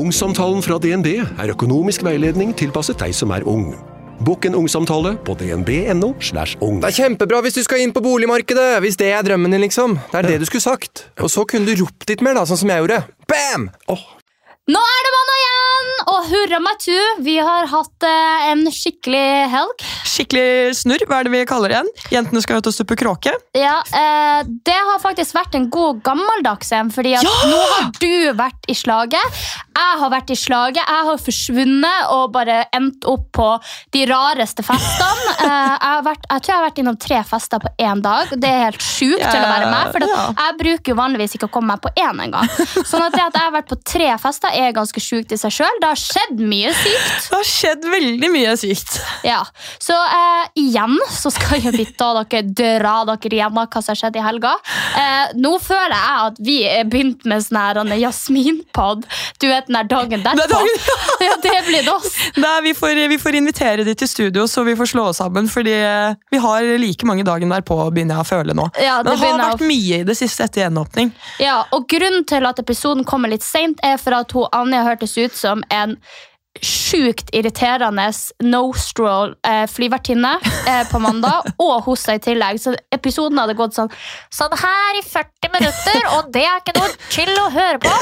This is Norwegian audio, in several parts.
Ungsamtalen fra DNB er økonomisk veiledning tilpasset deg som er ung. Bokk en ungsamtale på dnb.no. slash ung. Det er kjempebra hvis du skal inn på boligmarkedet, hvis det er drømmen din, liksom. Det er det du skulle sagt. Og så kunne du ropt litt mer, da, sånn som jeg gjorde. Bam! Nå er det mandag igjen, og hurra meg tu, vi har hatt eh, en skikkelig helg. Skikkelig snurr, hva er det vi kaller det igjen? Jentene skal ut og stupe kråke. Ja, eh, Det har faktisk vært en god gammeldags en, fordi at nå har du vært i slaget. Jeg har vært i slaget, jeg har forsvunnet og bare endt opp på de rareste festene. Eh, jeg, har vært, jeg tror jeg har vært innom tre fester på én dag. Det er helt sjukt til å være meg, for jeg bruker jo vanligvis ikke å komme meg på én engang. Sånn at det at jeg har vært på tre fester, er ganske sjukt i seg sjøl. Det har skjedd mye sykt. Det har skjedd veldig mye sykt. Ja, Så eh, igjen så skal jo vi ta dere dra dere gjennom hva som har skjedd i helga. Eh, nå føler jeg at vi er begynt med sånn her Jasmin-pod. Du vet den dagen er derpå. ja, det blir det oss. Nei, vi får, vi får invitere de til studio, så vi får slå oss sammen. Fordi eh, vi har like mange dagen derpå, begynner jeg å føle nå. Ja, det det har vært mye i det siste etter gjenåpning. Ja, og Grunnen til at episoden kommer litt seint, er for at hun Anja hørtes ut som en sjukt irriterende no-stroll-flyvertinne eh, på mandag, og hos deg i tillegg. Så episoden hadde gått sånn sånn her i 40 minutter, og det er ikke noe chill å høre på.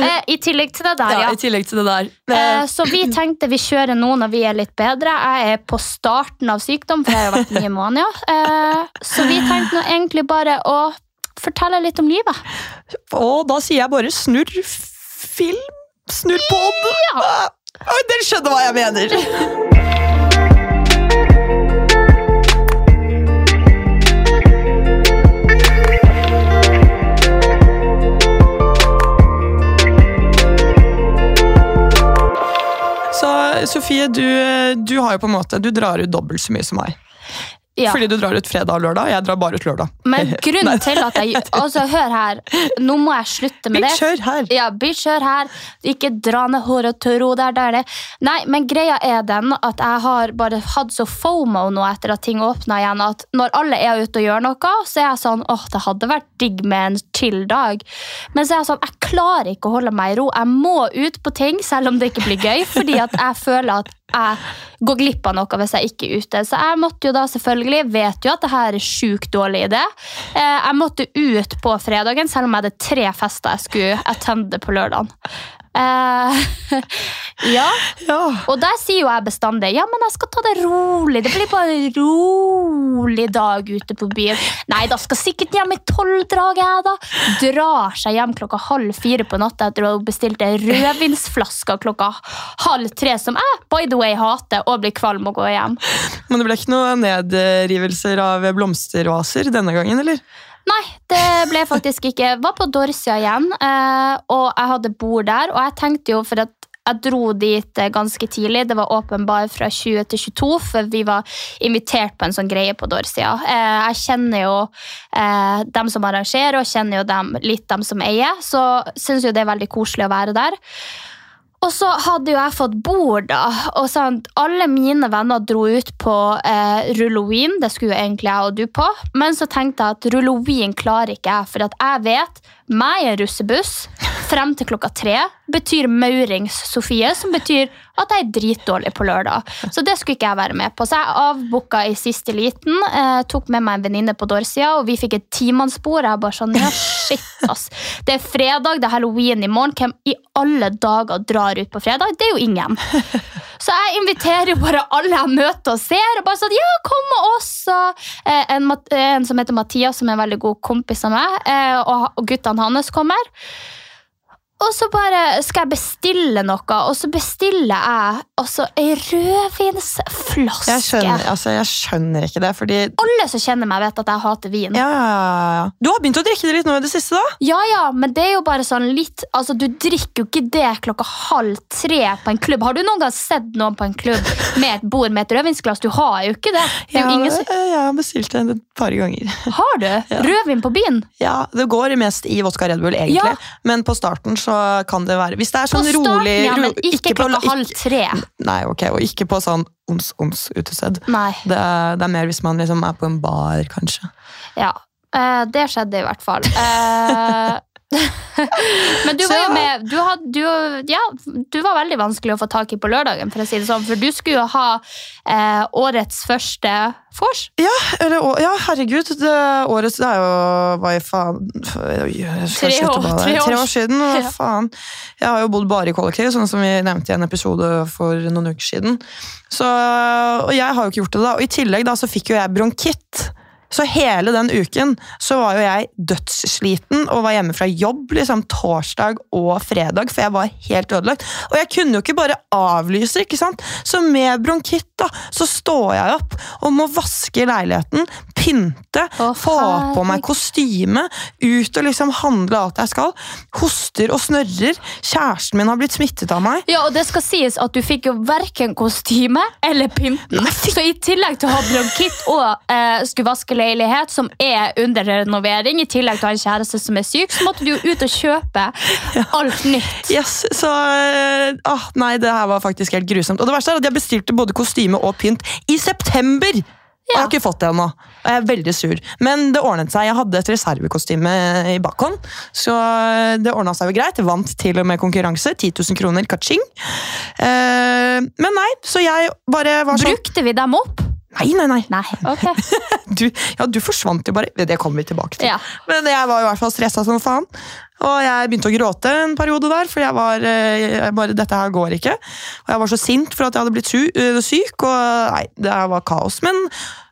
Eh, I tillegg til det der, Ja, ja. Til det der. Eh, så vi tenkte vi kjører nå når vi er litt bedre. Jeg er på starten av sykdom, for jeg har vært mye mania. Eh, så vi tenkte nå egentlig bare å fortelle litt om livet. Og da sier jeg bare snurr film, snurr pod. Oi, Dere skjønner hva jeg mener. Sofie, du, du har jo på en måte, du drar ut dobbelt så mye som meg. Ja. Fordi du drar ut fredag og lørdag, jeg drar bare ut lørdag. Men grunnen til at jeg Altså, hør her. Nå må jeg slutte med det. Kjør her. Ja, bitch, hør her. Ikke dra ned håret og tørro der, der det. Nei, men greia er den at jeg har bare hatt så fomo nå etter at ting åpna igjen, at når alle er ute og gjør noe, så er jeg sånn åh, det hadde vært digg med en chill dag. Men så er jeg sånn, jeg klarer ikke å holde meg i ro. Jeg må ut på ting, selv om det ikke blir gøy, fordi at jeg føler at jeg går glipp av noe hvis jeg ikke er ute. Så jeg måtte jo da selvfølgelig, vet jo at det her er sjukt dårlig idé. Eh, Jeg måtte ut på fredagen, selv om jeg hadde tre fester jeg skulle attende på lørdagen. Eh, ja, Ja. og der sier jo jeg bestandig ja, men jeg skal ta det rolig. Det blir bare en rolig dag ute på byen. Nei, da skal sikkert hjem i tolvdraget, jeg, da. Drar seg hjem klokka halv fire på natta etter å ha bestilt en rødvinsflaske klokka halv tre, som jeg by the way hater, og blir kvalm og går hjem. Men det ble ikke noe nedrivelser av blomstervaser denne gangen, eller? Nei, det ble faktisk ikke. Jeg var på Dorsia igjen, eh, og jeg hadde bord der. Og jeg tenkte jo, for at jeg dro dit eh, ganske tidlig, det var åpen bar fra 20 til 22, for vi var invitert på en sånn greie på Dorsia. Eh, Jeg kjenner jo dem som arrangerer, og kjenner jo dem, litt dem som eier, så syns jo det er veldig koselig å være der. Og så hadde jo jeg fått bord, da. Og sant, alle mine venner dro ut på eh, rulloween. Det skulle jo egentlig jeg og du på. Men så tenkte jeg at rulloween klarer ikke jeg, for jeg vet meg i en russebuss frem til klokka tre betyr maurings Sofie, som betyr at jeg er dritdårlig på lørdag. Så det skulle ikke jeg være med på. Så jeg avbooka i siste liten. Eh, tok med meg en venninne på dårsida, og vi fikk et timannsbord. Jeg bare sånn, ja, shit, ass. Det er fredag, det er halloween i morgen. Hvem i alle dager drar ut på fredag? Det er jo ingen. Så jeg inviterer bare alle jeg møter og ser. Og bare sånn, ja, kom med oss! Eh, en, eh, en som heter Mathias, som er en veldig god kompis av meg, eh, og, og guttene hans kommer. Og så bare skal jeg bestille noe, og så bestiller jeg altså ei rødvinsflaske. Jeg skjønner, altså, jeg skjønner ikke det, fordi Alle som kjenner meg, vet at jeg hater vin. ja, ja, ja. Du har begynt å drikke det litt nå i det siste, da? Ja, ja, men det er jo bare sånn litt Altså, Du drikker jo ikke det klokka halv tre på en klubb. Har du noen gang sett noen på en klubb med et bord med et rødvinsglass? Du har jo ikke det. det jo Ja, som... jeg har bestilt det et par ganger. Har du? Rødvin på byen? Ja, Det går mest i vodka Red Bull, egentlig. Ja. Men på starten så kan det være Hvis det er sånn starten, rolig ja, men Ikke, ikke, på- halv tre. Nei, ok, og ikke på sånn ons-ons-utested. Nei. Det, det er mer hvis man liksom er på en bar, kanskje. Ja, eh, det skjedde i hvert fall. Men du Så var jo med du, had, du, ja, du var veldig vanskelig å få tak i på lørdagen, for å si det sånn. For du skulle jo ha eh, årets første vors. Eller, ja, herregud. Det, årets Det er jo Hva i faen Tre år- tre år. tre år siden. Hva faen. Jeg har jo bodd bare i kollektiv, sånn som vi nevnte i en episode for noen uker siden. Så, og jeg har jo ikke gjort det, da. Og i tillegg da, så fikk jo jeg bronkitt. Så hele den uken så var jo jeg dødssliten og var hjemme fra jobb liksom torsdag og fredag, for jeg var helt ødelagt. Og jeg kunne jo ikke bare avlyse, ikke sant? Så med bronkitt da, så står jeg opp og må vaske leiligheten, pynte, oh, få på meg kostyme, ut og liksom handle alt jeg skal. Hoster og snørrer. Kjæresten min har blitt smittet av meg. Ja, og det skal sies at du fikk jo verken kostyme eller pynten. Så i tillegg til å ha bronkitt og eh, skulle vaske leilighet, som er under renovering, i tillegg til å ha en kjæreste som er syk, så måtte du jo ut og kjøpe alt nytt. Yes, så eh, ah, Nei, det her var faktisk helt grusomt. Og det verste er at jeg bestilte både kostyme og pynt i september! Og jeg har ikke fått det ennå. Jeg er veldig sur. Men det ordnet seg. Jeg hadde et reservekostyme i bakhånd, så eh, det ordna seg jo greit. Jeg vant til og med konkurranse. 10 000 kroner, kaching. Eh, men nei, så jeg bare var sånn Brukte vi dem opp? Nei, nei, nei. Nei, Okay. Du, ja, du forsvant jo bare. Det kommer vi tilbake til. Ja. Men jeg var i hvert fall stressa som faen. Og jeg begynte å gråte en periode der, for jeg var eh, jeg bare, dette her går ikke. Og jeg var så sint for at jeg hadde blitt øh, syk, og nei, det var kaos. Men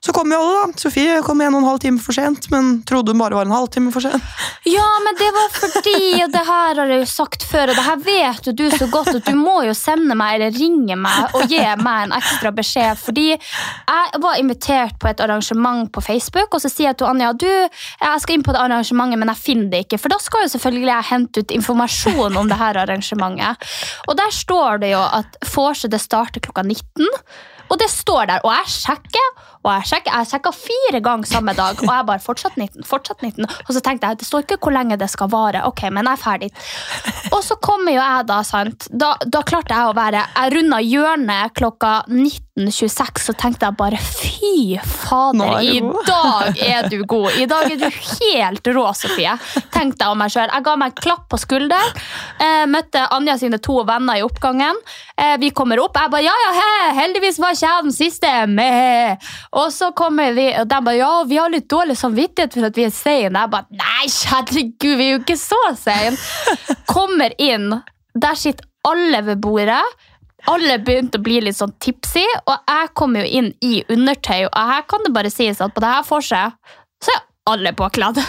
så kom jo alle, da. Sofie kom en og en halv time for sent, men trodde hun bare var en halvtime for sent. Ja, men det var fordi, og det her har jeg jo sagt før, og det her vet jo du så godt, at du må jo sende meg eller ringe meg og gi meg en ekstra beskjed. Fordi jeg var invitert på et arrangement på Facebook, og så sier jeg til Anja du, jeg skal inn på det arrangementet, men jeg finner det ikke. For da skal jo selvfølgelig jeg hente ut informasjon om det her arrangementet. Og der står det jo at vorset starter klokka 19. Og det står der, og jeg sjekker, og jeg sjekka, jeg sjekka fire ganger samme dag, og jeg bare fortsatt 19, fortsatt 19. Og så tenkte jeg, det står ikke hvor lenge det skal vare, ok, men jeg er ferdig. Og så kommer jo jeg da, sant, da, da klarte jeg å være, jeg runda hjørnet klokka 19.26, så tenkte jeg bare, fy fader, er i dag er du god, i dag er du helt rå, Sofie, tenkte jeg om meg selv. Jeg ga meg en klapp på skulderen, eh, møtte Anja sine to venner i oppgangen, eh, vi kommer opp, jeg bare, ja, ja, he, heldigvis var ikke jeg den siste, meh. Og så kommer vi, og de bare, ja, vi har litt dårlig samvittighet for at vi er sene. Jeg bare, nei, herregud, vi er jo ikke så sene. Kommer inn, der sitter alle ved bordet. Alle begynte å bli litt sånn tipsy, og jeg kom jo inn i undertøy. Og her kan det bare sies at på det her seg, så er alle påkledd.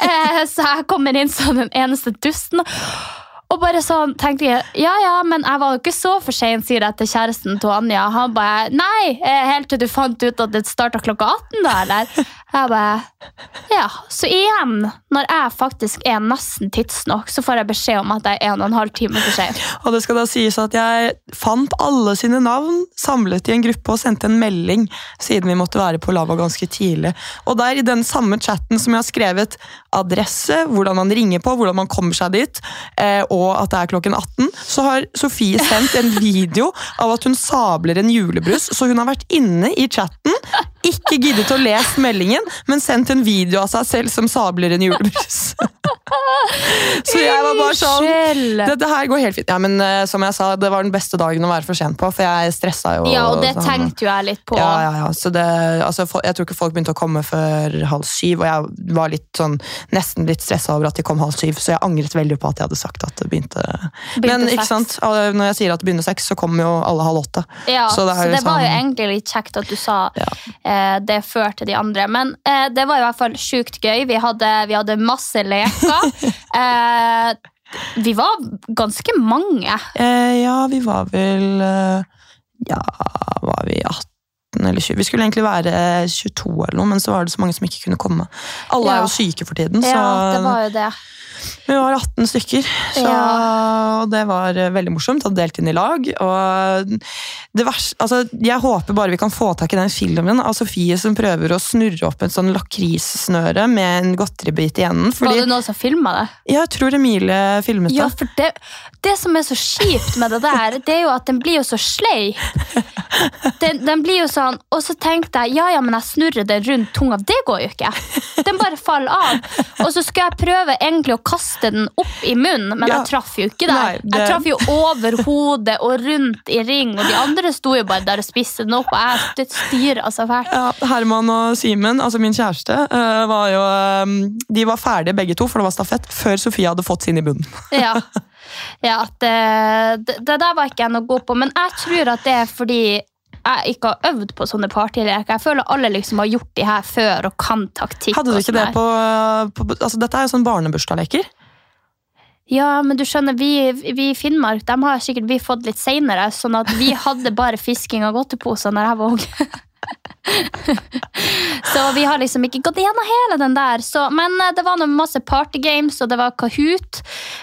Eh, så jeg kommer inn som den eneste dusten. Og bare sånn tenkte jeg, ja ja, men jeg var jo ikke så for sein, sier jeg til kjæresten til Anja. Han bare, nei, eh, helt til du fant ut at det starta klokka 18 da, eller? Jeg bare, ja. Så igjen, når jeg faktisk er nesten tidsnok, så får jeg beskjed om at jeg er en og en halv time for sein. Og det skal da sies at jeg fant alle sine navn samlet i en gruppe og sendte en melding, siden vi måtte være på lava ganske tidlig. Og der i den samme chatten som jeg har skrevet adresse, hvordan man ringer på, hvordan man kommer seg dit, eh, at det er klokken 18, så har Sofie sendt en video av at hun sabler en julebrus, så hun har vært inne i chatten, ikke giddet å lese meldingen, men sendt en video av seg selv som sabler en julebrus. så jeg var bare sånn dette her går helt fint. Ja, men uh, som jeg sa, det var den beste dagen å være for sent på, for jeg stressa jo. Ja, og det sånn. tenkte jo jeg litt på. Ja, ja, ja. Så det, altså, jeg tror ikke folk begynte å komme før halv syv, og jeg var litt sånn, nesten litt stressa over at de kom halv syv, så jeg angret veldig på at jeg hadde sagt at det begynte, Begynte Men ikke sant, når jeg sier at det begynner seks, så kommer jo alle halv åtte. Ja, Så så det det, er var jo sånn- egentlig litt kjekt at du sa Ja. Eh, det før til de andre. Men eh, det var i hvert fall sjukt gøy. Vi hadde, vi hadde masse leker. eh, Vi var ganske mange. Eh, ja, vi var vel Ja, var vi 18 eller 20? Vi skulle egentlig være 22 eller noe, men så var det så mange som ikke kunne komme. Alle Ja. er jo syke for tiden, så Ja, det var jo det. vi var 18 stykker. Så Ja. det var eh, veldig morsomt. Hadde delt inn i lag. Og det verste, altså, jeg håper bare vi kan få tak i den filmen av Sofie som prøver å snurre opp en sånn lakrissnøre med en godteribit i enden. Var det noen som filma det? jeg tror Emilie filmet Ja, det. for det, det som er så kjipt med det der, det er jo at den blir jo så sleip. Den, den blir jo sånn, Og så tenkte jeg ja, ja, men jeg snurrer den rundt tunga. Det går jo ikke. Den bare faller av. Og så skulle jeg prøve egentlig å kaste den opp i munnen, men Ja. jeg traff jo ikke der. Nei, det- Jeg traff jo over hodet og rundt i ring, og de andre sto jo bare der og spiste den opp, og jeg styrer så fælt. Ja, Herman og Simen, altså min kjæreste, eh, var jo eh, De var ferdige begge to, for det var stafett, før Sofie hadde fått sin i bunnen. Ja, ja det, det, det der var ikke jeg noe god på. Men jeg tror at det er fordi jeg ikke har øvd på sånne partyleker. Jeg føler alle liksom har gjort de her før og kan taktikk. Hadde du ikke sånn det på, på altså Dette er jo sånn barnebursdagsleker. Ja, men du skjønner, vi, vi i Finnmark de har sikkert vi fått litt seinere, sånn at vi hadde bare fisking av godteposer når jeg var ung. så vi har liksom ikke gått gjennom hele den der. Så, men eh, det var noe masse partygames, og det var Kahoot.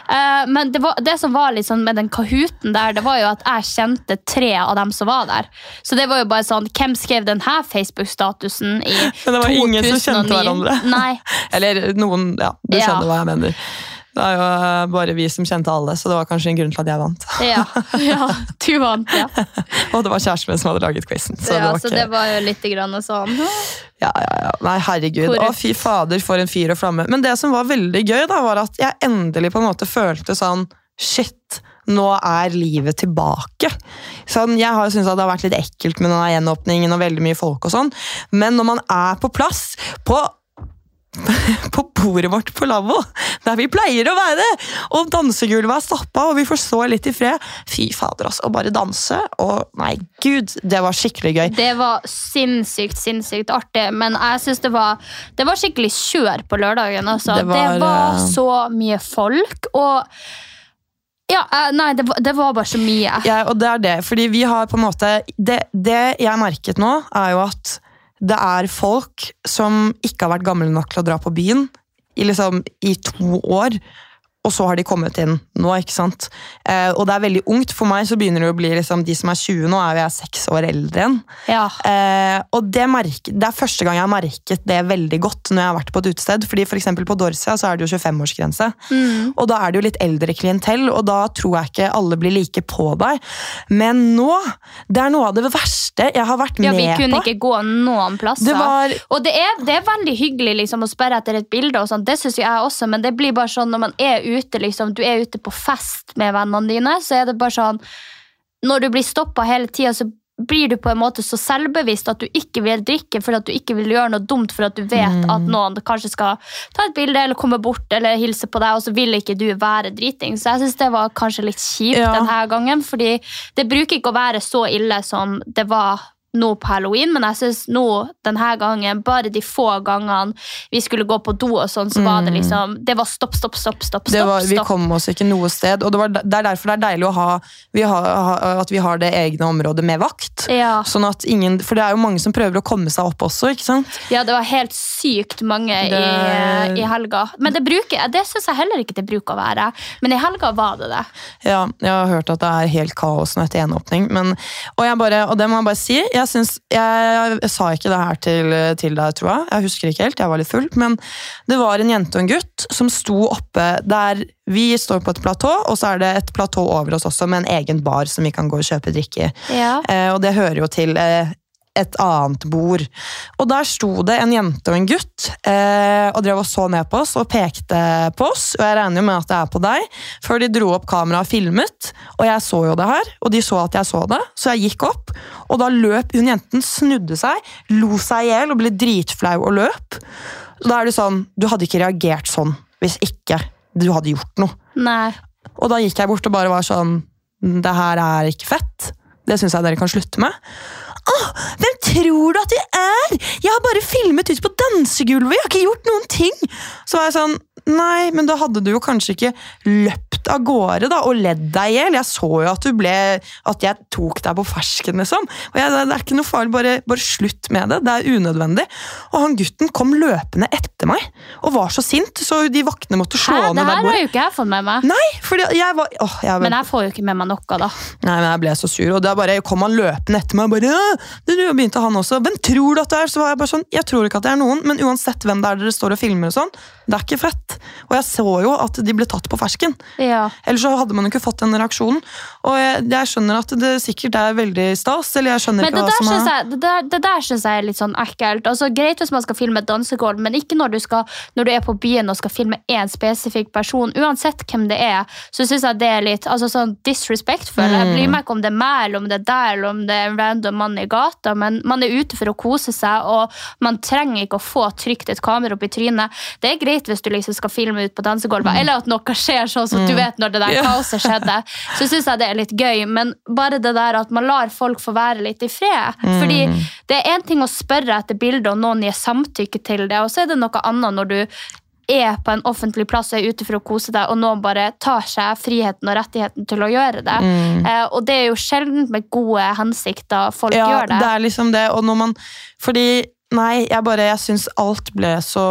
Uh, men det, var, det som var sånn med den Kahooten der, det var jo at jeg kjente tre av dem som var der. Så det var jo bare sånn, hvem skrev denne Facebook-statusen i 2009? Men det var ingen som kjente hverandre. Nei. Eller noen Ja, du Ja. skjønner hva jeg mener. Det er jo eh, bare vi som kjente alle, så det var kanskje en grunn til at jeg vant. Ja, ja du vant, ja. Og det var kjæresten min som hadde laget quizen. Så ja, det var så ikke... det var jo litt grann sånn Ja, ja, ja. Nei, herregud. Korrekt. Å, fy fader, for en fyr og flamme. Men det som var veldig gøy, da, var at jeg endelig på en måte følte sånn Shit, nå er livet tilbake. Sånn, jeg har syntes at det har vært litt ekkelt med denne gjenåpningen og veldig mye folk og sånn, men når man er på plass på på bordet vårt på lavvo, der vi pleier å være, og dansegulvet er stappa, og vi får stå litt i fred. Fy fader, altså. Å bare danse. Og nei, gud, det var skikkelig gøy. Det var sinnssykt, sinnssykt artig, men jeg synes det var Det var skikkelig kjør på lørdagen. Altså. Det Det var, var, eh, så mye folk, og Ja, eh, nei, det var, det var bare så mye. Ja, og det er det. Fordi vi har på en måte Det, det jeg merket nå, er jo at det er folk som ikke har vært gamle nok til å dra på byen i, liksom, i to år. Og så har de kommet inn nå, ikke sant. Eh, og det er veldig ungt. For meg så begynner det å bli liksom, de som er 20 nå, er jo jeg seks år eldre enn. Ja. Eh, og det, merk, det er første gang jeg har merket det veldig godt når jeg har vært på et utested. fordi for eksempel På Dorsia så er det jo 25-årsgrense. Mm. Og da er det jo litt eldre klientell, og da tror jeg ikke alle blir like på deg. Men nå Det er noe av det verste jeg har vært med på. Ja, vi kunne på. ikke gå noen plasser. Det var Og det er, det er veldig hyggelig liksom, å spørre etter et bilde, og sånt. det synes jeg også, men det blir bare sånn når man er ute, liksom, du er ute på fest med vennene dine, så er det bare sånn Når du blir stoppa hele tida, så blir du på en måte så selvbevisst at du ikke vil drikke for at du ikke vil gjøre noe dumt for at du vet Mm. at noen kanskje skal ta et bilde eller komme bort eller hilse på deg, og så vil ikke du være driting. Så jeg syns det var kanskje litt kjipt Ja. denne gangen, fordi det bruker ikke å være så ille som det var nå på halloween, men jeg synes nå denne gangen, bare de få gangene vi skulle gå på do og sånn, så var det liksom Det var stopp, stopp, stopp, stopp. Mm. stopp, var, vi kom oss ikke noe sted, og det, var, det er derfor det er deilig å ha, vi har, ha, at vi har det egne området med vakt. Ja. Sånn at ingen, For det er jo mange som prøver å komme seg opp også, ikke sant? ja, det var helt sykt mange Det- i, i helga. Men det, bruker, det syns jeg heller ikke det bruker å være. Men i helga var det det. Ja, jeg har hørt at det er helt kaos nå etter gjenåpning. Men, og, jeg bare, og det må jeg bare si. Jeg, syns, jeg, jeg sa ikke det her til, til deg, tror jeg. Jeg husker ikke helt, jeg var litt full. Men det var en jente og en gutt som sto oppe der vi står på et platå, og så er det et platå over oss også med en egen bar som vi kan gå og kjøpe drikke i. Ja. Eh, og det hører jo til eh, et annet bord. Og der sto det en jente og en gutt eh, og drev og så ned på oss og pekte på oss. Og jeg regner jo med at det er på deg, før de dro opp kameraet og filmet. Og jeg så jo det her, og de så at jeg så det, så jeg gikk opp. Og da løp hun jenten, snudde seg, lo seg i hjel og ble dritflau og løp. Og da er det sånn, du hadde ikke reagert sånn hvis ikke du hadde gjort noe. Nei. Og da gikk jeg bort og bare var sånn Det her er ikke fett. Det syns jeg dere kan slutte med. Åh, hvem tror du at du er?! Jeg har bare filmet ut på dansegulvet! Jeg har ikke gjort noen ting! Så var jeg sånn Nei, men da hadde du jo kanskje ikke løpt løpt av gårde da, og ledd deg i hjel. Jeg så jo at du ble At jeg tok deg på fersken, liksom. Og jeg, det er ikke noe farlig, bare, bare slutt med det. Det er unødvendig. Og han gutten kom løpende etter meg og var så sint, så de vaktene måtte slå Hæ, det ned her har jo ikke jeg fått med meg. Nei, fordi jeg var åh, jeg, Men jeg får jo ikke med meg noe, da. Nei, men jeg ble så sur, og da bare kom han løpende etter meg. og bare, ja, det er du», og begynte han også. Hvem tror du at det er? Så var jeg bare sånn, jeg tror ikke at det er noen, men uansett hvem det er dere står og filmer og sånn, det er ikke fett. Og jeg så jo at de ble tatt på fersken. Ja. Ellers så hadde man jo ikke fått den reaksjonen. Og jeg, jeg skjønner at det sikkert er veldig stas, eller jeg skjønner Men ikke hva som er... jeg, det, der, det der synes jeg er litt sånn ekkelt. Altså, greit hvis man skal filme et dansegulv, men ikke når du, skal, når du er på byen og skal filme én spesifikk person. Uansett hvem det er, så syns jeg det er litt altså, sånn disrespectful. Jeg bryr meg ikke om det er meg, eller om det er deg, eller om det er en random mann i gata, men man er ute for å kose seg, og man trenger ikke å få trykt et kamera opp i trynet. Det er greit hvis du liksom skal filme ut på dansegulvet, eller at noe skjer sånn som du vet når det der kaoset skjedde. Så syns jeg det er litt gøy, men bare det der at man lar folk få være litt i fred. Fordi det er én ting å spørre etter bilder, og noen gir samtykke til det, og så er det noe annet når du er på en offentlig plass og er ute for å kose deg, og noen bare tar seg friheten og rettigheten til å gjøre det. Eh, og det er jo sjelden med gode hensikter folk ja, gjør det. Ja, det er liksom det, og når man... Fordi, nei, jeg bare, jeg synes alt ble så,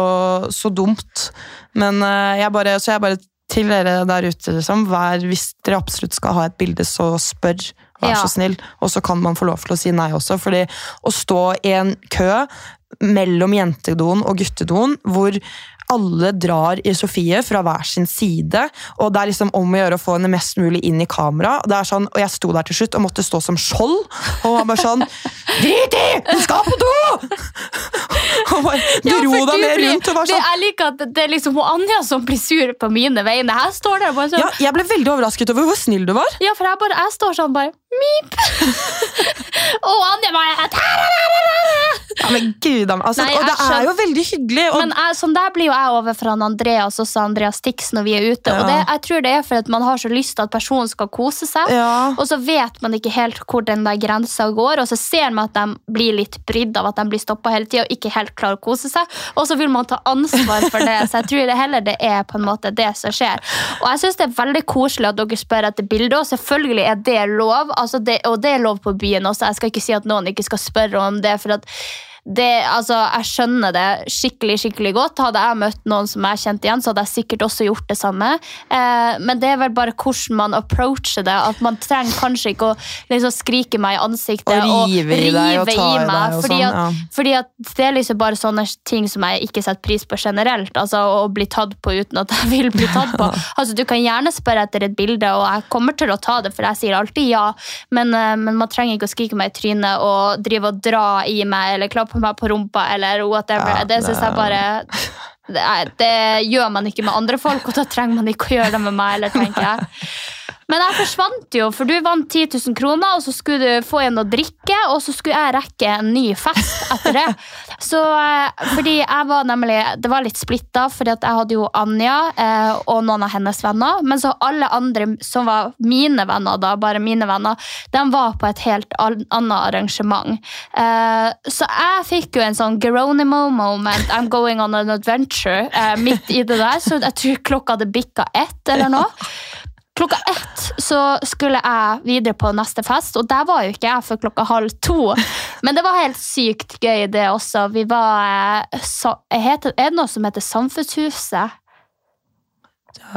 så dumt. Men eh, jeg bare, så jeg bare til dere der ute, liksom, vær, hvis dere absolutt skal ha et bilde, så spør. Vær Ja. så snill. Og så kan man få lov til å si nei også. fordi å stå i en kø mellom jentedoen og guttedoen, hvor alle drar i Sofie fra hver sin side, og det er liksom om å gjøre å få henne mest mulig inn i kamera. Det er sånn, og jeg sto der til slutt og måtte stå som skjold, og han bare sånn Drit i! Du skal på do! Og bare dro deg du med rundt og var sånn Jeg liker at det er liksom Anja som blir sur på mine vegne. Jeg står der bare sånn ja, Jeg ble veldig overrasket over hvor snill du var. Ja, for jeg, bare, jeg står sånn bare Mip! og Anja bare Ja, men gud, altså, Nei, Og det skjønner- er jo veldig hyggelig. Og, Men jeg, sånn der blir jo jeg over fra Andreas også Andreas Tix når vi er ute. Og det, jeg tror det er fordi man har så lyst til at personen skal kose seg. Ja. Og så vet man ikke helt hvor den der grensa går, og så ser man at de blir litt brydd av at de blir stoppa hele tida og ikke helt klarer å kose seg. Og så vil man ta ansvar for det. Så jeg tror det heller det er på en måte det som skjer. Og jeg syns det er veldig koselig at dere spør etter bilder, og selvfølgelig er det lov. Altså det, og det er lov på byen også. Jeg skal ikke si at noen ikke skal spørre om det. for at det, altså, jeg skjønner det skikkelig skikkelig godt. Hadde jeg møtt noen som jeg kjente igjen, så hadde jeg sikkert også gjort det samme. Eh, men det er vel bare hvordan man approacher det. At Man trenger kanskje ikke å liksom, skrike meg i ansiktet Og rive i deg og i meg. og fordi, sånn, at, ja. fordi at det er liksom bare sånne ting som jeg ikke setter pris på generelt. Altså Å bli tatt på uten at jeg vil bli tatt på. Altså Du kan gjerne spørre etter et bilde, og jeg kommer til å ta det, for jeg sier alltid ja. Men, eh, men man trenger ikke å skrike meg i trynet og drive og dra i meg eller klappe meg på rumpa eller whatever. Ja, det syns jeg bare det, det gjør man ikke med andre folk, og da trenger man ikke å gjøre det med meg. Eller, tenker jeg. Men jeg forsvant jo, for du vant 10 000 kroner, og så skulle du få igjen noe drikke, og så skulle jeg rekke en ny fest etter det. Så, eh, fordi jeg var nemlig, Det var litt splitta, fordi at jeg hadde jo Anja eh, og noen av hennes venner. Men så alle andre som var mine venner, da, bare mine venner, de var på et helt annet arrangement. Eh, så jeg fikk jo en sånn Geronimo moment, I'm going on an adventure, eh, midt i det der. Så jeg tror klokka hadde bikka ett eller noe. Klokka ett så skulle jeg videre på neste fest, og der var jo ikke jeg før klokka halv to. Men det var helt sykt gøy, det også. Vi var eh, så, heter, Er det noe som heter Samfunnshuset?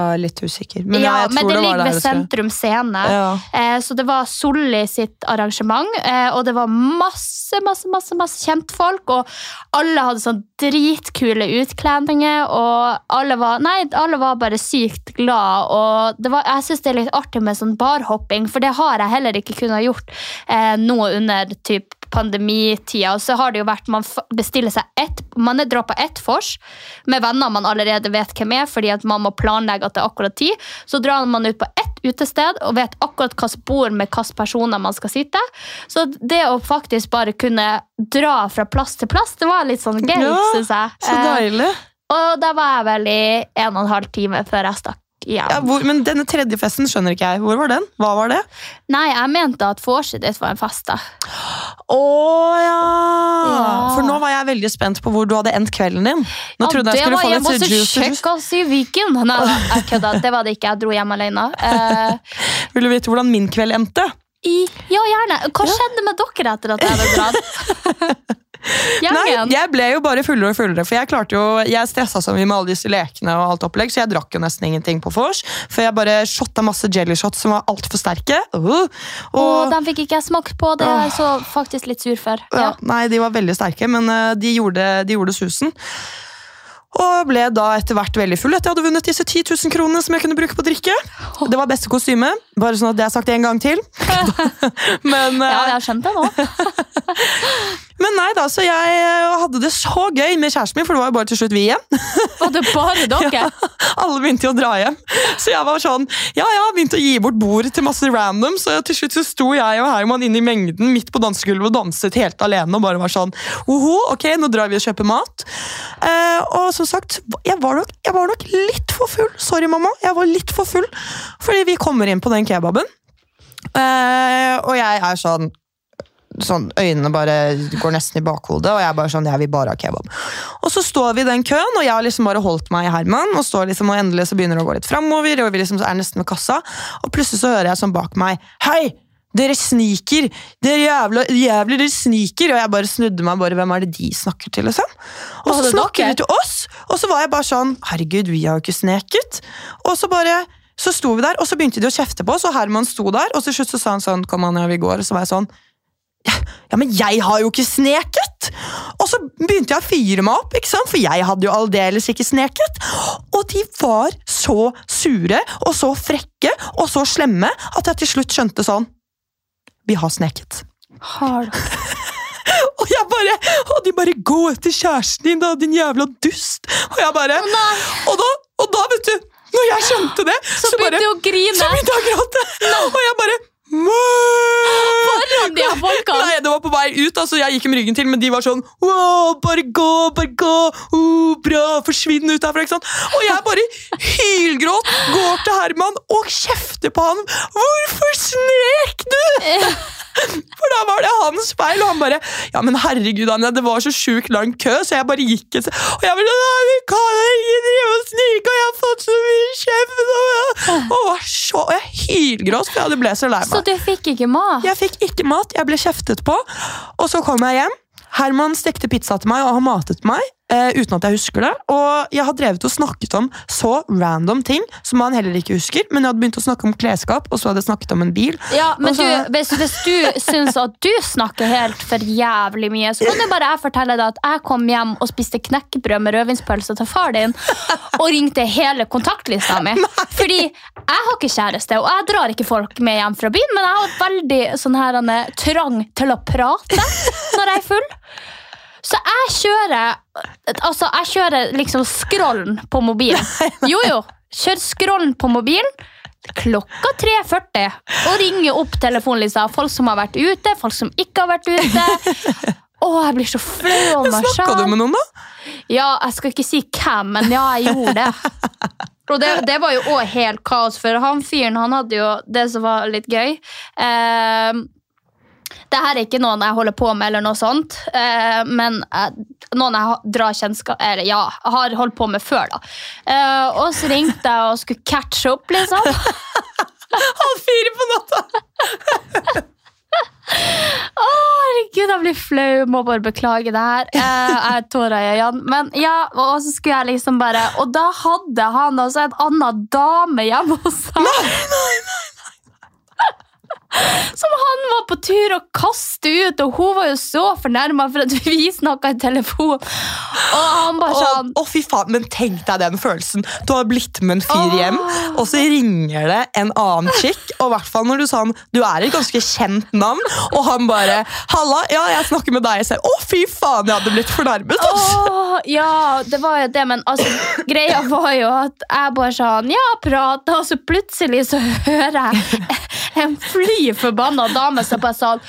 Er litt usikker. Men ja, ja, men det det var ligger ved Sentrum Scene. Ja. Eh, så det var Solli sitt arrangement, eh, og det var masse masse, masse, masse kjentfolk. Og alle hadde sånn dritkule utkledninger, og alle var, nei, alle var bare sykt glad. Og det var, jeg syns det er litt artig med sånn barhopping, for det har jeg heller ikke kunnet gjort eh, nå under typ pandemitida. Og så har det jo vært man bestiller seg ett Man er på ett vors med venner man allerede vet hvem er, fordi at man må planlegge at det er akkurat tid. Så drar man ut på ett utested og vet akkurat hvilket bord med hvilke personer man skal sitte. Så det å faktisk bare kunne dra fra plass til plass, det var litt sånn gøy, Ja, syns jeg. Så Eh, deilig. og da var jeg vel i en og en halv time før jeg stakk hjem. Ja, hvor, men denne tredje festen skjønner ikke jeg. Hvor var den? Hva var det? Nei, jeg mente at vorset ditt var en fest, da. Å ja. Ja. For nå var jeg veldig spent på hvor du hadde endt kvelden din. Nå Ja, trodde jeg skulle var få litt litt hos juice. juice. oss i Viken. Nei, jeg kødda. Det var det ikke. Jeg dro hjem alene. Uh, Vil du vite hvordan min kveld endte? i, ja, gjerne. Hva skjedde med dere etter at jeg hadde dratt? Nei, jeg ble jo bare fullere og fullere, for jeg klarte jo, jeg stressa så mye med alle disse lekene og alt opplegg, så jeg drakk jo nesten ingenting på vors, for jeg bare shotta masse jelly shots som var altfor sterke. Uh, Og og, den fikk ikke jeg smakt på. Det er jeg så faktisk litt sur for. ja, Ja. nei, de var veldig sterke, men uh, de gjorde, de gjorde susen. Og ble da etter hvert veldig full etter jeg hadde vunnet disse 10 000 kronene som jeg kunne bruke på drikke. Det var beste kostyme, bare sånn at det er sagt en gang til. men, uh, ja, jeg skjønte det nå. men nei da, så jeg uh, hadde det så gøy med kjæresten min, for det var jo bare til slutt vi igjen. Var det bare dere? Alle begynte jo å dra hjem. Så jeg var sånn, ja, ja, begynte å gi bort bord til masse random, så til slutt så sto jeg og Herman inne i mengden midt på dansegulvet og danset helt alene og bare var sånn, oho, ok, nå drar vi og kjøper mat. Eh, og som sagt, jeg var, nok, jeg var nok litt for full. Sorry, mamma, jeg var litt for full. Fordi vi kommer inn på den kebaben, eh, og jeg er sånn, sånn, øynene bare går nesten i bakhodet, og jeg bare sånn, jeg vil bare ha kebab. Og så står vi i den køen, og jeg har liksom bare holdt meg i Herman, og står liksom, og endelig så begynner det å gå litt fremover, og vi liksom er nesten ved kassa, og plutselig så hører jeg sånn bak meg, hei, dere sniker, dere jævla, jævlig, dere sniker, og jeg bare snudde meg, bare, hvem er det de snakker til, liksom? Og så snakker de til oss, og så var jeg bare sånn, herregud, vi har jo ikke sneket. Og så bare, så sto vi der, og så begynte de å kjefte på oss, og Herman sto der, og til slutt så sa han sånn, kom an, ja, vi går, og så var jeg sånn, ja, men jeg har jo ikke sneket! Og så begynte jeg å fyre meg opp, ikke sant? for jeg hadde jo aldeles ikke sneket. Og de var så sure og så frekke og så slemme at jeg til slutt skjønte sånn Vi har sneket. Har du? Og jeg bare, og de bare 'gå etter kjæresten din, da, din jævla dust'. Og jeg bare, og da, og da, vet du, når jeg skjønte det, Så begynte du å grine. så begynte jeg å gråte. Og jeg bare! Foran de her folkene. Nei, det var på vei ut, altså jeg gikk med ryggen til, men de var sånn wow, bare gå, bare gå, oh, bra, forsvinn ut herfra, ikke sant? Og jeg bare hylgråt, går til Herman og kjefter på han. Hvorfor snek du? For da var det hans feil, og han bare Ja, men herregud, Anja, det var så sjukt lang kø, så jeg bare gikk et. Og jeg bare Nei, vi kan ikke drive og snike, og jeg har fått så mye kjeft. Og, og, så, og jeg hylgråt, for jeg ble så lei meg. Så du fikk ikke mat? Jeg fikk ikke mat, jeg ble kjeftet på. Og så kom jeg hjem. Herman stekte pizza til meg, og han matet meg. Eh, uten at jeg husker det. Og jeg har drevet og snakket om så random ting som man heller ikke husker. Men jeg hadde begynt å snakke om klesskap, og så hadde jeg snakket om en bil. Ja, men så- du, hvis, hvis du syns at du snakker helt for jævlig mye, så kan jo bare jeg fortelle deg at jeg kom hjem og spiste knekkebrød med rødvinspølse til far din, og ringte hele kontaktlista mi. Fordi jeg har ikke kjæreste, og jeg drar ikke folk med hjem fra byen, men jeg har veldig sånn her, Anne, trang til å prate når jeg er full. Så jeg kjører Altså, jeg kjører liksom scrollen på mobilen. Jo, jo. Kjør scrollen på mobilen klokka 3.40 og ringer opp telefonlista. Folk som har vært ute, folk som ikke har vært ute. Å, jeg blir så flau over meg Snakka du med noen, da? Ja, jeg skal ikke si hvem, men ja, jeg gjorde det. Og det, det var jo òg helt kaos, for han fyren han hadde jo det som var litt gøy. Eh, det her er ikke noen jeg holder på med, eller noe sånt, eh, men eh, noen jeg drar kjennskap Eller ja, har holdt på med før, da. Eh, og så ringte jeg og skulle catche opp, liksom. Halv fire på natta! Å, herregud, jeg blir flau. Må bare beklage det her. Eh, Jeg har tårer i øynene. Men ja, og så skulle jeg liksom bare Og da hadde han altså en annen dame hjemme hos seg. Som han var på tur å kaste ut, og hun var jo så fornærma for at vi snakka i telefon. Og han bare sånn å, fy faen, men tenk deg den følelsen. Du har blitt med en fyr hjem, og så ringer det en annen chick. Og i hvert fall når du sa han, du er et ganske kjent navn, og han bare 'Halla, ja, jeg snakker med deg'. Jeg sier, å, fy faen, jeg hadde blitt fornærmet. Altså. Åh, ja, det var jo det, men altså, greia var jo at jeg bare sånn Ja, prata, og så plutselig så hører jeg en fly forbanna dame som bare sånn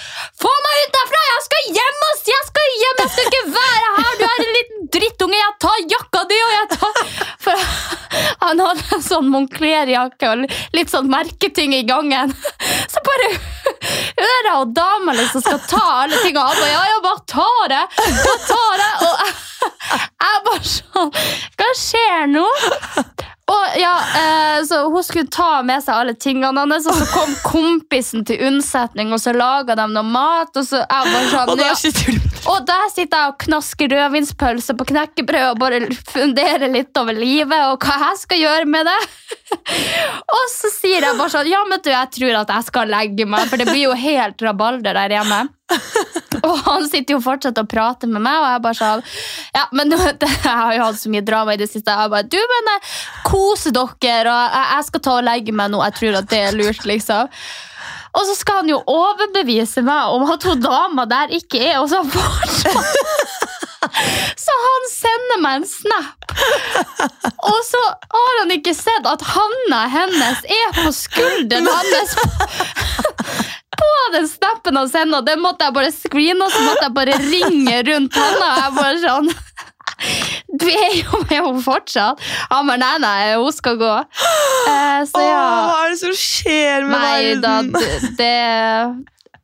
Få meg ut derfra! Jeg skal hjem! ass! Jeg skal hjem! Jeg skal ikke være her! Du er en liten drittunge! Jeg tar jakka di, og jeg tar For han hadde en sånn Moncler-jakke og litt sånn merketing i gangen. Så bare hører jeg dama liksom skal ta alle tingene. av, og ja, jeg bare tar det! Bare tar det! Og jeg bare sånn Hva skjer nå? Og ja, eh, så Hun skulle ta med seg alle tingene hans, og så kom kompisen til unnsetning, og så laga de noe mat. Og så jeg bare sånn, Og der sitter du Og der sitter jeg og knasker rødvinspølse på knekkebrød og bare funderer litt over livet og hva jeg skal gjøre med det. og så sier jeg bare sånn Ja, men du, jeg tror at jeg skal legge meg, for det blir jo helt rabalder der hjemme. Og han sitter jo fortsatt og prater med meg, og jeg bare sånn Ja, men du det, Jeg har jo hatt så mye drama i det siste. Jeg bare Du, men eh, kose dere, og jeg, jeg skal ta og legge meg nå. Jeg tror at det er lurt, liksom. Og så skal han jo overbevise meg om at hun dama der ikke er hos han fortsatt. Så han sender meg en snap, og så har han ikke sett at handa hennes er på skulderen hans. På den snappen han og den måtte jeg bare screene, og så måtte jeg bare ringe rundt handa. Jeg bare sånn Du er jo med henne fortsatt. Han bare nei, nei, hun skal gå. Eh, så Åh, hva er det som skjer med Nei da, det, det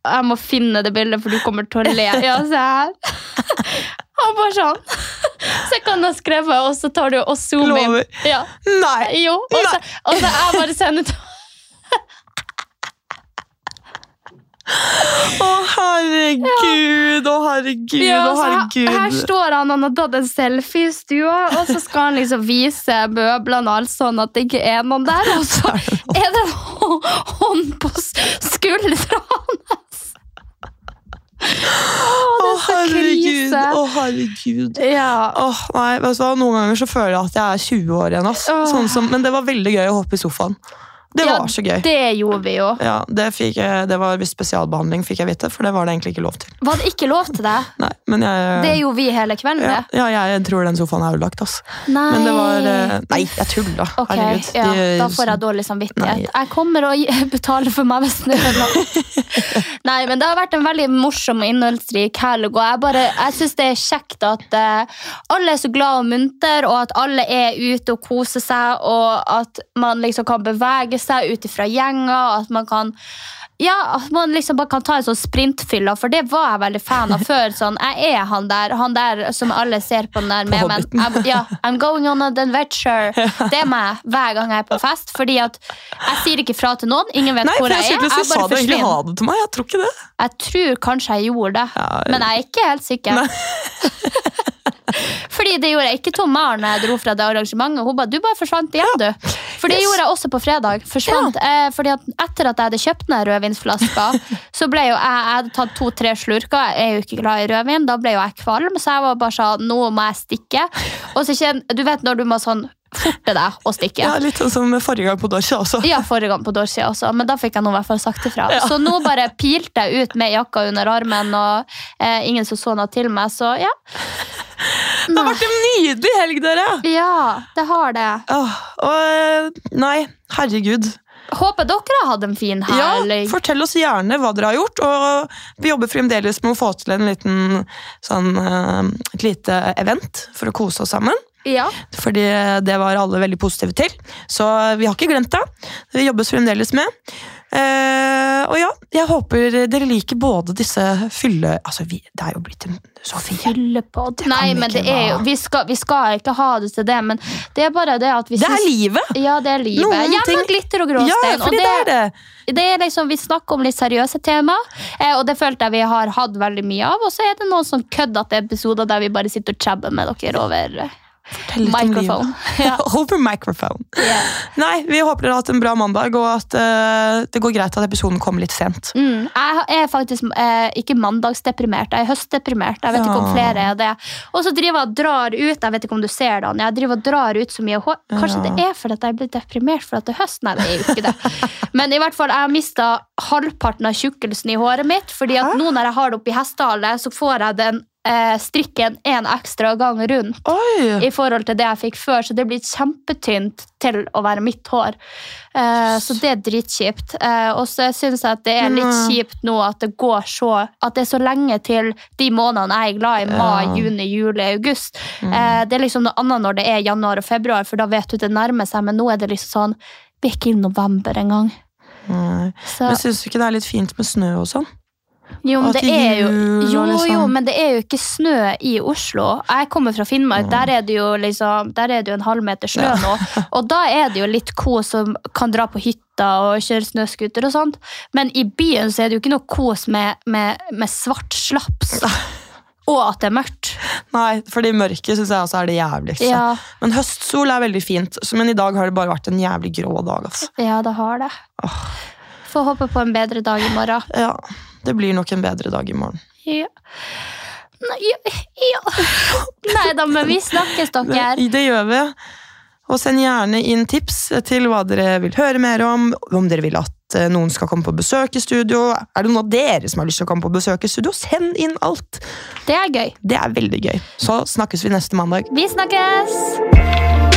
Jeg må finne det bildet, for du kommer til å le. Ja, se her. Han bare sånn. Så jeg kan ha skrevet, og så tar du og zoomer. Lover. Ja. Nei. Jo, og så, og så jeg bare sender til Å, herregud, å, herregud, ja, å, herregud. her, her står han, han har tatt en selfie i stua, og så skal han liksom vise møblene og alt sånn at det ikke er noen der, og så er det en hånd på skuldra hans. Å, herregud, å, herregud. Ja. Åh, nei? Noen ganger så føler jeg at jeg er 20 år igjen. Ass. Sånn som, men det var veldig gøy å hoppe i sofaen. Det Ja, var så gøy. Det gjorde vi jo. Ja, det, fikk jeg, det var visst spesialbehandling, fikk jeg vite, for det var det egentlig ikke lov til. Var det ikke lov til det? Nei, men jeg, Det gjorde vi hele kvelden, ja, det. ja, jeg tror den sofaen er ødelagt. Ass. Nei. Men det var eh, Nei, jeg tulla. Ok, Herregud. ja, De- Da får jeg dårlig samvittighet. Nei. Jeg kommer og betaler for meg hvis det er noe. Nei, men det har vært en veldig morsom og innholdsrik helg. Og jeg, bare- jeg syns det er kjekt at uh, alle er så glad og munter, og at alle er ute og koser seg, og at man liksom kan bevege seg ut ifra gjenger, at man kan ja, at man liksom bare kan ta en sånn sprintfylla, for det var jeg veldig fan av før. Sånn, jeg er han der, han der som alle ser på den der med men I'm, ja, I'm going on an adventure. Det er meg hver gang jeg er på fest. Fordi at jeg sier ikke fra til noen. Ingen vet Nei, hvor jeg jeg er. Jeg bare sa du egentlig ha det til meg? Jeg tror ikke det. Jeg tror kanskje jeg gjorde det, Ja, men jeg er ikke helt sikker. Fordi det gjorde jeg ikke til Maren jeg dro fra det arrangementet. Hun bare 'du bare forsvant igjen', du. For det Yes. gjorde jeg også på fredag. Forsvant, eh, fordi at Etter at jeg hadde kjøpt den rødvinsflaska, så ble jo jeg, jeg hadde tatt to-tre slurker. Jeg er jo ikke glad i rødvin. Da ble jo jeg kvalm, så jeg var bare sånn 'nå må jeg stikke'. Og så kjenn, Du vet når du må sånn forte deg og stikke. Ja, Litt sånn som forrige gang på Dorsia også. Ja, forrige gang på Dorsia også, men da fikk jeg nå i hvert fall sagt ifra. Ja. Så nå bare pilte jeg ut med jakka under armen, og eh, ingen som så noe til meg, så ja. Det har vært en nydelig helg, dere! Ja, det har det. Åh, og, eh, nei, herregud. Håper dere har hatt en fin Ja, helg. Fortell oss gjerne hva dere har gjort. Og vi jobber fremdeles med å få til en liten sånn, eh, et lite event for å kose oss sammen. Ja. Fordi det var alle veldig positive til. Så vi har ikke glemt det. Det jobbes fremdeles med. Eh, og ja, jeg håper dere liker både disse fylle... Altså, vi, det er jo blitt en Sofie. Fyllepod. Nei, men det er jo vi skal, vi skal ikke ha det til det, men det er bare det at vi Det er synes, livet! Ja, det er livet. Noen Gjerne ting- glitter og Ja, fordi og det er det. det er liksom, Vi snakker om litt seriøse tema, eh, og det følte jeg vi har hatt veldig mye av. Og så er det noen sånn køddete episoder der vi bare sitter og chabber med dere over microphone. Ja. Over microphone. Yeah. Nei, vi håper dere har hatt en bra mandag, og at uh, det går greit at episoden kommer litt sent. Mm, jeg er faktisk uh, ikke mandagsdeprimert, jeg er høstdeprimert. Jeg vet ikke om flere er det. Og så driver jeg og drar ut, jeg vet ikke om du ser det, jeg driver og drar ut så mye hår. Kanskje Ja. det er fordi jeg blir deprimert for at det er høst? Nei, det er jo ikke det. Men i hvert fall, jeg har mista halvparten av tjukkelsen i håret mitt, fordi at nå når jeg har det oppi hestehale, så får jeg den eh, strikken en ekstra gang rundt Oi! i forhold til det jeg fikk før, så det blir kjempetynt til å være mitt hår. Eh, så det er dritkjipt. Eh, og så syns jeg at det er litt kjipt nå at det går så At det er så lenge til de månedene jeg er glad i. Mai, Ja. juni, juli, august. Mm. Eh, det er liksom noe annet når det er januar og februar, for da vet du det nærmer seg, men nå er det liksom sånn Vi er ikke i november engang. Men syns du ikke det er litt fint med snø og sånn? Jo, men det er jo, jo, jo, men det er jo ikke snø i Oslo. Jeg kommer fra Finnmark. Der er det jo liksom, der er det jo en halvmeter snø nå. Og da er det jo litt kos som kan dra på hytta og kjøre snøscooter og sånt. Men i byen så er det jo ikke noe kos med, med, med svart slaps. Og at det er mørkt. Nei, for i mørket syns jeg også er det jævligste. Ja, Men høstsol er veldig fint, men i dag har det bare vært en jævlig grå dag. Altså. ja det har det. Får håpe på en bedre dag i morgen. Ja, det blir nok en bedre dag i morgen. Ja. Nei, ja, ja. Nei da, men vi snakkes, dere. Det, det gjør vi. Og send gjerne inn tips til hva dere vil høre mer om. Om dere vil at eh, noen skal komme på besøk i studio. Er det noen av dere som har lyst til å komme på besøk i studio? Send inn alt! Det er gøy. Det er veldig gøy. Så snakkes vi neste mandag. Vi snakkes!